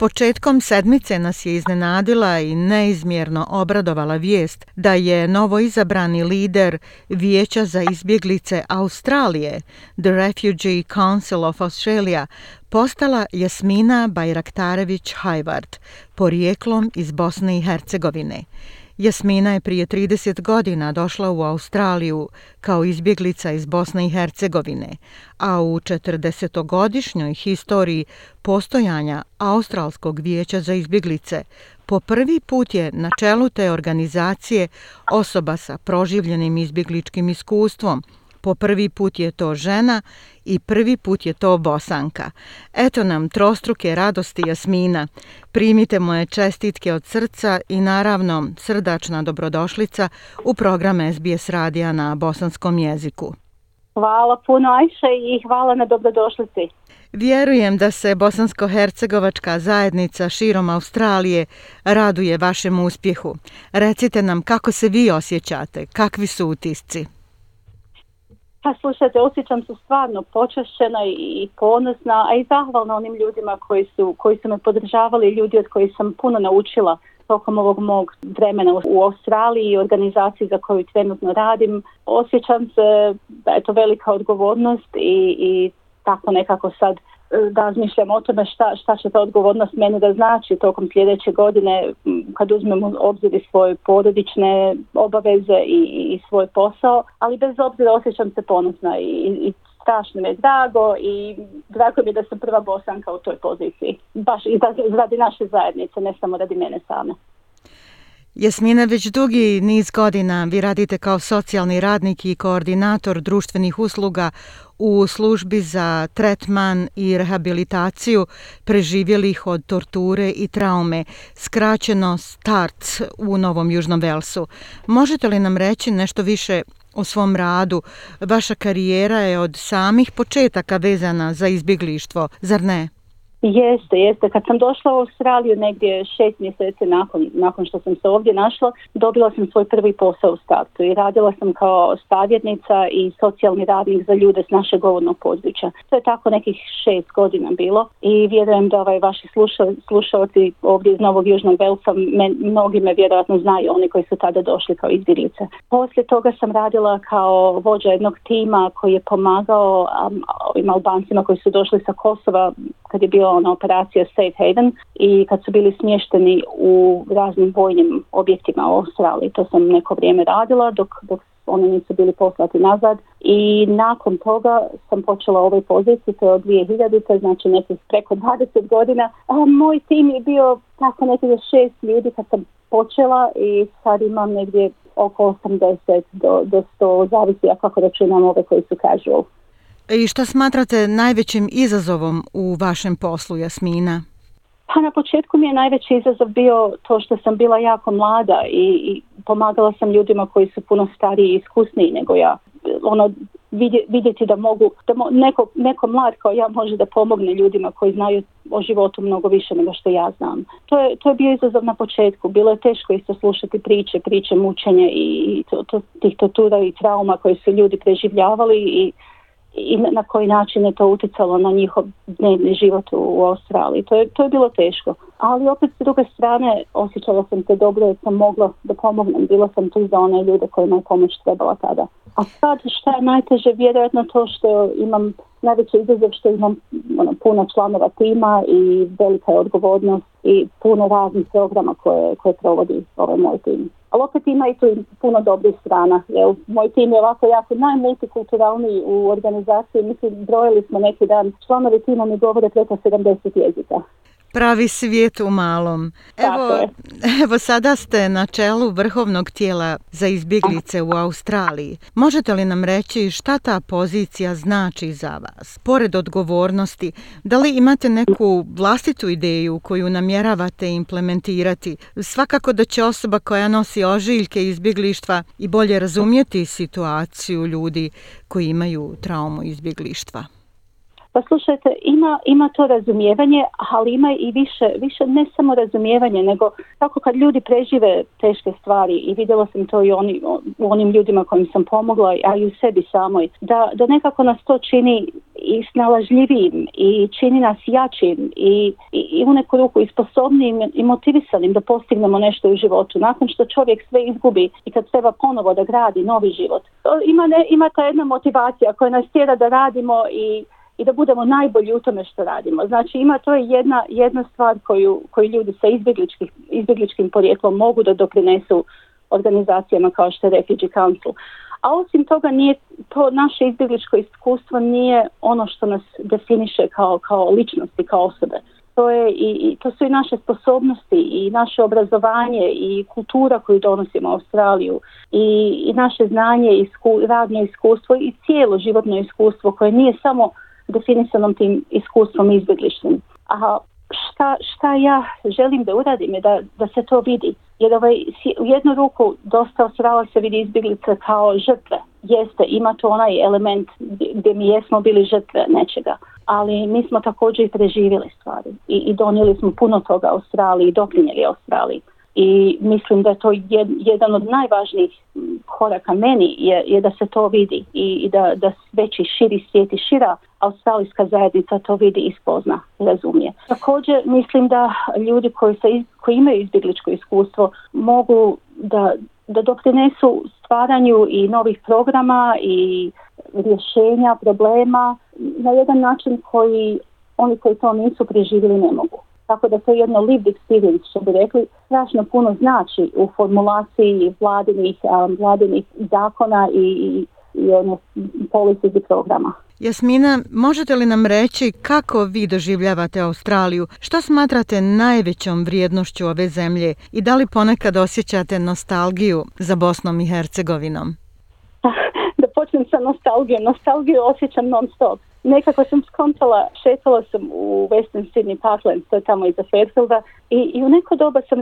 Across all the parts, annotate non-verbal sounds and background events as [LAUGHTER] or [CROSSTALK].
Početkom sedmice nas je iznenadila i neizmjerno obradovala vijest da je novoizabrani lider Vijeća za izbjeglice Australije, The Refugee Council of Australia, postala Jasmina Bajraktarević Hajvard, porijeklom iz Bosne i Hercegovine. Jasmina je prije 30 godina došla u Australiju kao izbjeglica iz Bosne i Hercegovine, a u 40-godišnjoj historiji postojanja Australskog vijeća za izbjeglice po prvi put je na čelu te organizacije osoba sa proživljenim izbjegličkim iskustvom – po prvi put je to žena i prvi put je to bosanka. Eto nam trostruke radosti Jasmina. Primite moje čestitke od srca i naravno srdačna dobrodošlica u program SBS radija na bosanskom jeziku. Hvala puno Ajše i hvala na dobrodošlici. Vjerujem da se bosansko-hercegovačka zajednica širom Australije raduje vašem uspjehu. Recite nam kako se vi osjećate, kakvi su utisci? Pa slušajte, osjećam se stvarno počašćena i ponosna, a i zahvalna onim ljudima koji su, koji su me podržavali, ljudi od kojih sam puno naučila tokom ovog mog vremena u Australiji i organizaciji za koju trenutno radim. Osjećam se da je to velika odgovornost i, i tako nekako sad E, razmišljam o tome šta, šta će ta odgovornost meni da znači tokom sljedeće godine kad uzmem obzir svoje porodične obaveze i, i svoj posao, ali bez obzira osjećam se ponosna i, i strašno mi je drago i drago mi je da sam prva bosanka u toj poziciji. Baš i radi naše zajednice, ne samo radi mene same. Jasmina, već dugi niz godina vi radite kao socijalni radnik i koordinator društvenih usluga u službi za tretman i rehabilitaciju preživjelih od torture i traume, skraćeno START u Novom Južnom Velsu. Možete li nam reći nešto više o svom radu? Vaša karijera je od samih početaka vezana za izbjeglištvo, zar ne? Jeste, jeste. Kad sam došla u Australiju negdje šest mjeseci nakon, nakon što sam se ovdje našla, dobila sam svoj prvi posao u startu i radila sam kao savjetnica i socijalni radnik za ljude s našeg govornog područja. To je tako nekih šest godina bilo i vjerujem da ovaj vaši sluša, slušalci ovdje iz Novog Južnog Velsa, mnogi me vjerojatno znaju, oni koji su tada došli kao izbjeglice. Poslije toga sam radila kao vođa jednog tima koji je pomagao um, ovim Albancima koji su došli sa Kosova kad je bio ona operacija Safe Haven i kad su bili smješteni u raznim vojnim objektima u Australiji. To sam neko vrijeme radila dok, dok oni nisu bili poslati nazad i nakon toga sam počela ovoj poziciji, to je od 2000, znači neki preko 20 godina. A moj tim je bio tako nekih šest ljudi kad sam počela i sad imam negdje oko 80 do, do 100, zavisi ja kako računam ove koji su casual. I što smatrate najvećim izazovom u vašem poslu, Jasmina? Pa na početku mi je najveći izazov bio to što sam bila jako mlada i, pomagala sam ljudima koji su puno stariji i iskusniji nego ja. Ono, vidjeti da mogu, da neko, neko mlad kao ja može da pomogne ljudima koji znaju o životu mnogo više nego što ja znam. To je, to je bio izazov na početku. Bilo je teško isto slušati priče, priče mučenja i, to, to, tih tortura i trauma koje su ljudi preživljavali i i na koji način je to utjecalo na njihov dnevni život u Australiji. To je, to je bilo teško. Ali opet s druge strane osjećala sam se dobro jer sam mogla da pomognem. Bila sam tu za one ljude kojima je pomoć trebala tada. A sad šta je najteže? Vjerojatno to što imam najveći izazov što imam ono, puno članova tima i velika je odgovornost i puno raznih programa koje, koje provodi ovaj moj tim ali opet ima i tu puno dobrih strana. Jel, moj tim je ovako jako najmultikulturalniji u organizaciji, mislim brojili smo neki dan, članovi tima mi govore preko 70 jezika. Pravi svijet u malom. Evo, [LAUGHS] evo sada ste na čelu vrhovnog tijela za izbjeglice u Australiji. Možete li nam reći šta ta pozicija znači za vas? Pored odgovornosti, da li imate neku vlastitu ideju koju namjeravate implementirati? Svakako da će osoba koja nosi ožiljke izbjeglištva i bolje razumjeti situaciju ljudi koji imaju traumu izbjeglištva. Pa slušajte, ima, ima to razumijevanje, ali ima i više, više ne samo razumijevanje, nego tako kad ljudi prežive teške stvari i vidjela sam to i oni, u onim ljudima kojim sam pomogla, a i u sebi samoj, da, da nekako nas to čini i snalažljivijim i čini nas jačim i, i, i u neku ruku i sposobnijim i motivisanim da postignemo nešto u životu. Nakon što čovjek sve izgubi i kad treba ponovo da gradi novi život, to ima, ne, ima ta jedna motivacija koja nas tjera da radimo i i da budemo najbolji u tome što radimo. Znači ima to je jedna, jedna stvar koju, koju ljudi sa izbjegličkim porijeklom mogu da doprinesu organizacijama kao što je Refugee Council. A osim toga nije to naše izbjegličko iskustvo nije ono što nas definiše kao, kao ličnosti, kao osobe. To, je i, i, to su i naše sposobnosti i naše obrazovanje i kultura koju donosimo u Australiju i, naše znanje, i radno iskustvo i cijelo životno iskustvo koje nije samo definisanom tim iskustvom izbjegličnim. A šta, šta ja želim da uradim je da, da se to vidi. Jer ovaj, u jednu ruku dosta ostrala se vidi izbjeglica kao žrtve. Jeste, ima to onaj element gdje mi jesmo bili žrtve nečega. Ali mi smo također i preživjeli stvari i, i donijeli smo puno toga Australiji i doprinjeli Australiji i mislim da je to jedan od najvažnijih koraka meni je, je da se to vidi i, i da, da veći širi svijet i šira australijska zajednica to vidi i spozna razumije. Također mislim da ljudi koji, se, koji imaju izbjegličko iskustvo mogu da, da doprinesu stvaranju i novih programa i rješenja problema na jedan način koji oni koji to nisu preživjeli ne mogu. Tako da to je jedno lived experience, što bi rekli, strašno puno znači u formulaciji vladinih, um, vladinih zakona i, i, i ono, programa. Jasmina, možete li nam reći kako vi doživljavate Australiju? Što smatrate najvećom vrijednošću ove zemlje i da li ponekad osjećate nostalgiju za Bosnom i Hercegovinom? [LAUGHS] da počnem sa nostalgijom. Nostalgiju osjećam non stop nekako sam skontala, šetala sam u Western Sydney Parklands, to je tamo iza Fairfielda, i, i u neko doba sam,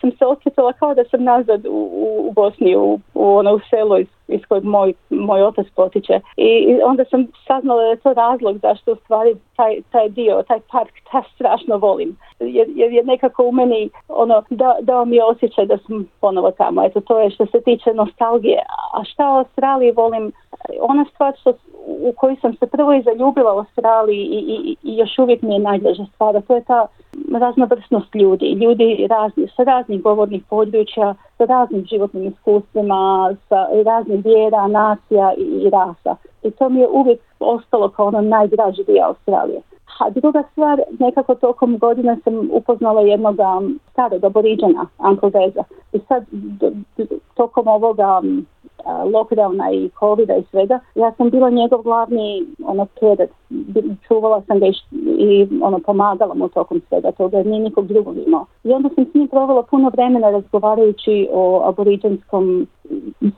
sam se osjetila kao da sam nazad u, u, u Bosni, u, u ono u selo iz iz kojeg moj, moj otac potiče. I onda sam saznala da je to razlog zašto u stvari taj, taj dio, taj park, ta strašno volim. Jer, je nekako u meni ono, da, dao mi osjećaj da sam ponovo tamo. Eto, to je što se tiče nostalgije. A šta o Australiji volim? Ona stvar što, u koju sam se prvo i zaljubila u Australiji i, i, i još uvijek mi je najdraža stvar, to je ta raznovrsnost ljudi. Ljudi razni, sa raznih govornih područja, sa raznim životnim iskustvima, sa raznim vjera, nacija i, i rasa. I to mi je uvijek ostalo kao ono najdraži dio Australije. A druga stvar, nekako tokom godina sam upoznala jednog starog oboriđena Uncle Veza. I sad tokom ovoga Eh, lockdowna i covida i svega, ja sam bila njegov glavni ono kedat. Čuvala sam ga i ono, pomagala mu tokom svega toga, nije nikog drugog imao. I onda sam s njim provela puno vremena razgovarajući o aboriđanskom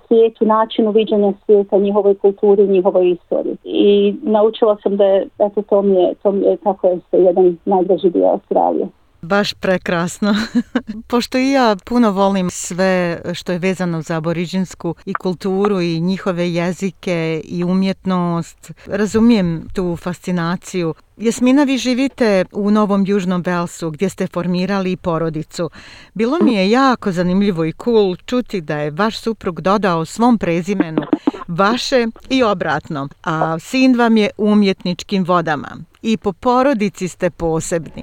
svijetu, načinu viđanja svijeta, njihovoj kulturi, njihovoj istoriji. I naučila sam da je, eto, to mi je, to je, tako je jedan najdraži dio Australije. Baš prekrasno. [LAUGHS] Pošto i ja puno volim sve što je vezano za aboriđinsku i kulturu i njihove jezike i umjetnost, razumijem tu fascinaciju. Jasmina, vi živite u Novom Južnom Velsu gdje ste formirali porodicu. Bilo mi je jako zanimljivo i cool čuti da je vaš suprug dodao svom prezimenu vaše i obratno, a sin vam je umjetničkim vodama i po porodici ste posebni.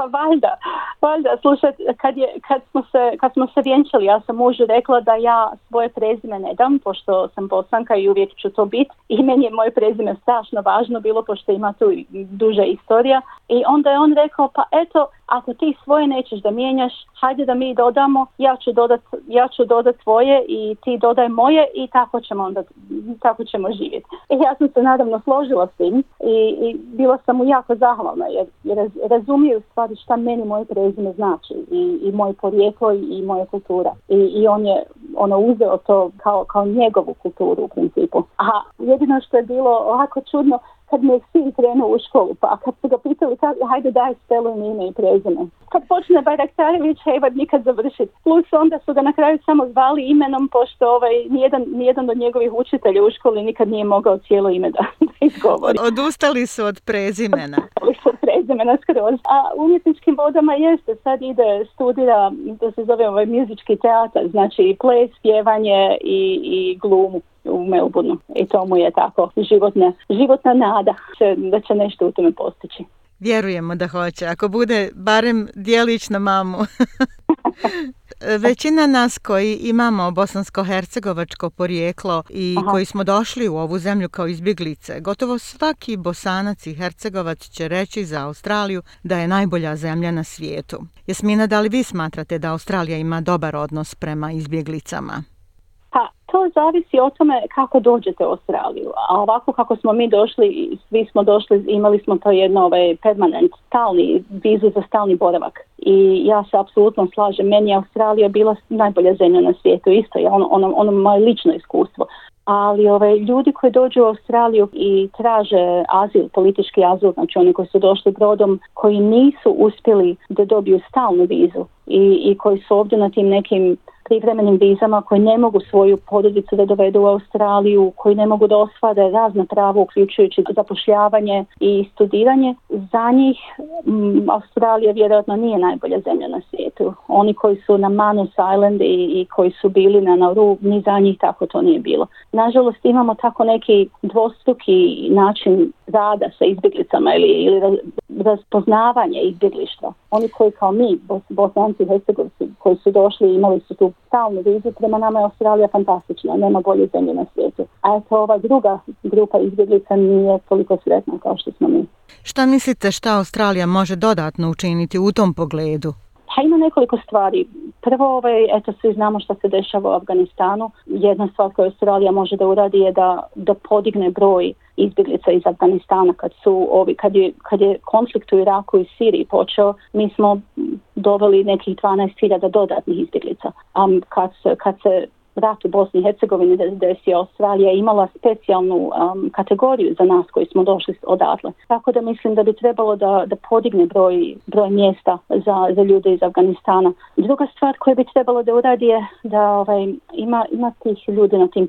pa valjda, valjda, slušaj, kad, je, kad, smo se, kad smo se vjenčali, ja sam mužu rekla da ja svoje prezime ne dam, pošto sam bosanka i uvijek ću to biti. I meni je moje prezime strašno važno bilo, pošto ima tu duža istorija. I onda je on rekao, pa eto, ako ti svoje nećeš da mijenjaš, hajde da mi dodamo, ja ću dodat, ja ću dodat svoje i ti dodaj moje i tako ćemo onda, tako ćemo živjeti. I ja sam se naravno složila s tim i, i bila sam mu jako zahvalna jer, jer razumiju šta meni moje prezime znači i, i moje porijeklo i, moja kultura. I, I, on je ono uzeo to kao, kao njegovu kulturu u principu. A jedino što je bilo ovako čudno kad mi je sin krenuo u školu, pa kad su ga pitali, kad, hajde daj spelu ime i prezime. Kad počne Bajraktarević, evo nikad završiti. Plus onda su ga na kraju samo zvali imenom, pošto ovaj, nijedan, nijedan od njegovih učitelja u školi nikad nije mogao cijelo ime da, da izgovori. Odustali su od prezimena za mene skroz. A umjetničkim vodama jeste, sad ide, studira, to se zove ovaj muzički teatar, znači ples, pjevanje i, i glumu u Melbourneu i to mu je tako životna, životna nada da će nešto u tome postići. Vjerujemo da hoće, ako bude barem dijelić na mamu. [LAUGHS] Većina nas koji imamo bosansko-hercegovačko porijeklo i koji smo došli u ovu zemlju kao izbjeglice, gotovo svaki bosanac i hercegovac će reći za Australiju da je najbolja zemlja na svijetu. Jasmina, da li vi smatrate da Australija ima dobar odnos prema izbjeglicama? Pa to zavisi o tome kako dođete u Australiju. A ovako kako smo mi došli, svi smo došli, imali smo to jedno ovaj, permanent, stalni, vizu za stalni boravak. I ja se apsolutno slažem, meni je Australija bila najbolja zemlja na svijetu, isto je ono, ono, ono moje lično iskustvo. Ali ove, ovaj, ljudi koji dođu u Australiju i traže azil, politički azil, znači oni koji su došli brodom, koji nisu uspjeli da dobiju stalnu vizu i, i koji su ovdje na tim nekim privremenim vizama koji ne mogu svoju porodicu da dovedu u Australiju, koji ne mogu da osvade razna prava uključujući zapošljavanje i studiranje, za njih mm, Australija vjerojatno nije najbolja zemlja na svijetu. Oni koji su na Manus Island i, koji su bili na Nauru, ni za njih tako to nije bilo. Nažalost imamo tako neki dvostruki način rada sa izbjeglicama ili, ili razpoznavanje izbjeglištva. Oni koji kao mi, Bos, Bosanci i Hercegovci, koji su došli i imali su tu stalnu vizu, prema nama je Australija fantastična, nema bolje zemlje na svijetu. A eto ova druga grupa izbjeglica nije toliko sretna kao što smo mi. Šta mislite šta Australija može dodatno učiniti u tom pogledu? Pa ima nekoliko stvari. Prvo, ovaj, eto, svi znamo što se dešava u Afganistanu. Jedna stvar koju Australija može da uradi je da, da podigne broj izbjeglica iz Afganistana, kad, su ovi, kad, je, kad je konflikt u Iraku i Siriji počeo, mi smo doveli nekih 12.000 dodatnih izbjeglica. A um, kad, kad se rat u Bosni i Hercegovini desio, Australija imala specijalnu um, kategoriju za nas koji smo došli odatle. Tako da mislim da bi trebalo da, da podigne broj, broj mjesta za, za ljude iz Afganistana. Druga stvar koja bi trebalo da uradi je da ovaj, ima, ima tih ljudi na tim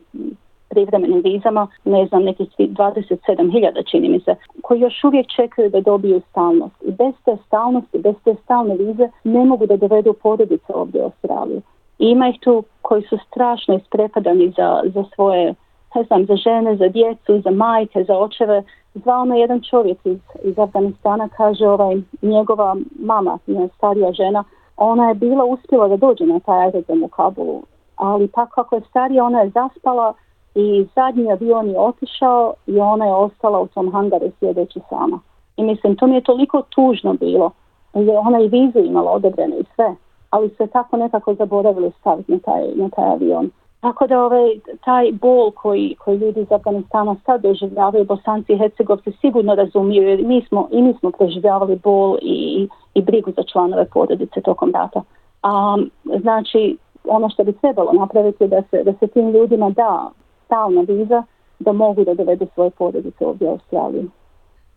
privremenim vizama, ne znam, nekih 27.000 čini mi se, koji još uvijek čekaju da dobiju stalnost. I bez te stalnosti, bez te stalne vize ne mogu da dovedu porodice ovdje u Australiju. I ima ih tu koji su strašno isprepadani za, za svoje ne znam, za žene, za djecu, za majke, za očeve. Zvao me jedan čovjek iz, iz Afganistana, kaže ovaj, njegova mama, starija žena, ona je bila uspjela da dođe na taj aerodrom u Kabulu, ali kako je starija, ona je zaspala, i zadnji avion je otišao i ona je ostala u tom hangaru sjedeći sama. I mislim, to mi je toliko tužno bilo, jer ona i vizu imala odebrene i sve, ali se tako nekako zaboravili staviti na taj, na taj avion. Tako da ovaj, taj bol koji, koji ljudi iz Afganistana sad doživljavaju, bosanci i hercegovci sigurno razumiju jer mi smo, i mi smo preživljavali bol i, i brigu za članove porodice tokom rata. Um, znači, ono što bi trebalo napraviti da se, da se tim ljudima da stalna viza da mogu da dovedu svoje porodice ovdje u Australiju.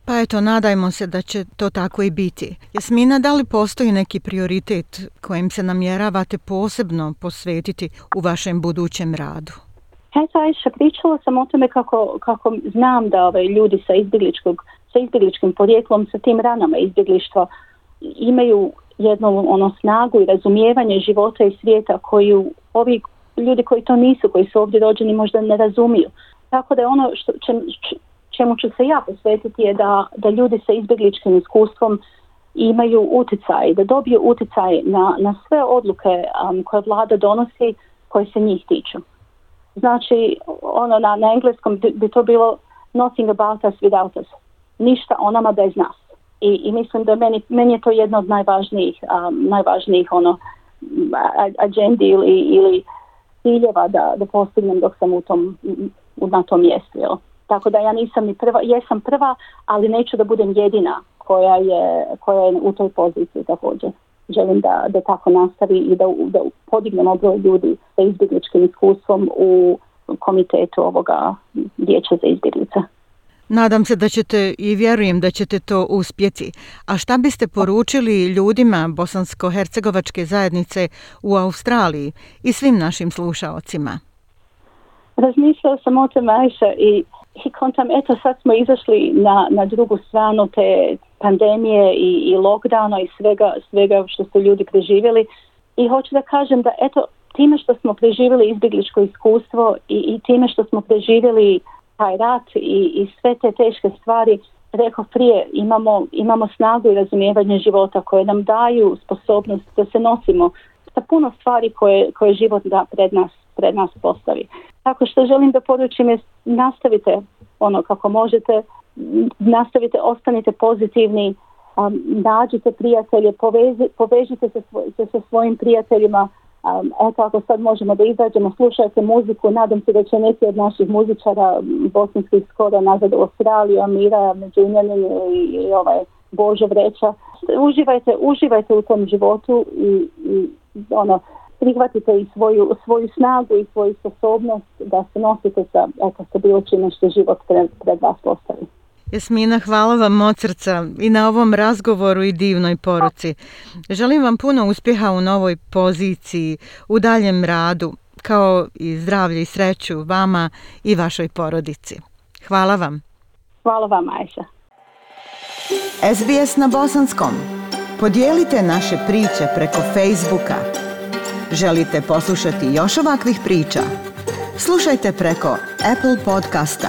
Pa eto, nadajmo se da će to tako i biti. Jasmina, da li postoji neki prioritet kojim se namjeravate posebno posvetiti u vašem budućem radu? Eto, Ajša, pričala sam o tome kako, kako znam da ovaj, ljudi sa, sa izbjegličkim porijeklom, sa tim ranama izbjeglištva imaju jednu ono snagu i razumijevanje života i svijeta koju ovi ljudi koji to nisu, koji su ovdje rođeni možda ne razumiju. Tako da je ono što, čem, čemu ću se ja posvetiti je da, da ljudi sa izbjegličkim iskustvom imaju utjecaj, da dobiju utjecaj na, na sve odluke um, koje vlada donosi koje se njih tiču. Znači, ono na, engleskom bi to bilo nothing about us without us. Ništa o nama bez nas. I, i mislim da meni, meni je to jedno od najvažnijih, um, najvažnijih ono, agendi ili, ili ciljeva da, da postignem dok sam u tom, na tom mjestu. Jel? Tako da ja nisam ni prva, jesam prva, ali neću da budem jedina koja je, koja je u toj poziciji također. Želim da, da tako nastavi i da, da podignemo broj ljudi sa izbjegličkim iskustvom u komitetu ovoga dječja za izbjeglice. Nadam se da ćete i vjerujem da ćete to uspjeti. A šta biste poručili ljudima bosansko-hercegovačke zajednice u Australiji i svim našim slušaocima? Razmišljao sam o tome Ajša i, i kontam, eto sad smo izašli na, na drugu stranu te pandemije i, i lockdowna i svega, svega što su ljudi preživjeli i hoću da kažem da eto time što smo preživjeli izbjegličko iskustvo i, i time što smo preživjeli taj rat i, sve te teške stvari, rekao prije, imamo, imamo snagu i razumijevanje života koje nam daju sposobnost da se nosimo sa puno stvari koje, koje život da pred nas, pred nas postavi. Tako što želim da poručim je nastavite ono kako možete, nastavite, ostanite pozitivni, um, nađite prijatelje, povežite se, se sa svojim prijateljima, Um, eto, ako sad možemo da izađemo, slušajte muziku, nadam se da će neki od naših muzičara bosanskih skoro nazad u Australiju, Amira Međunjanin i, ovaj Božo Vreća. Uživajte, uživajte u tom životu i, ono, prihvatite i svoju, svoju snagu i svoju sposobnost da se nosite sa, eto, sa bilo čime što život pred, pred vas postavi. Jasmina, hvala vam od srca i na ovom razgovoru i divnoj poruci. Želim vam puno uspjeha u novoj poziciji, u daljem radu, kao i zdravlje i sreću vama i vašoj porodici. Hvala vam. Hvala vam, Ajša. SBS na Bosanskom. Podijelite naše priče preko Facebooka. Želite poslušati još ovakvih priča? Slušajte preko Apple podcasta,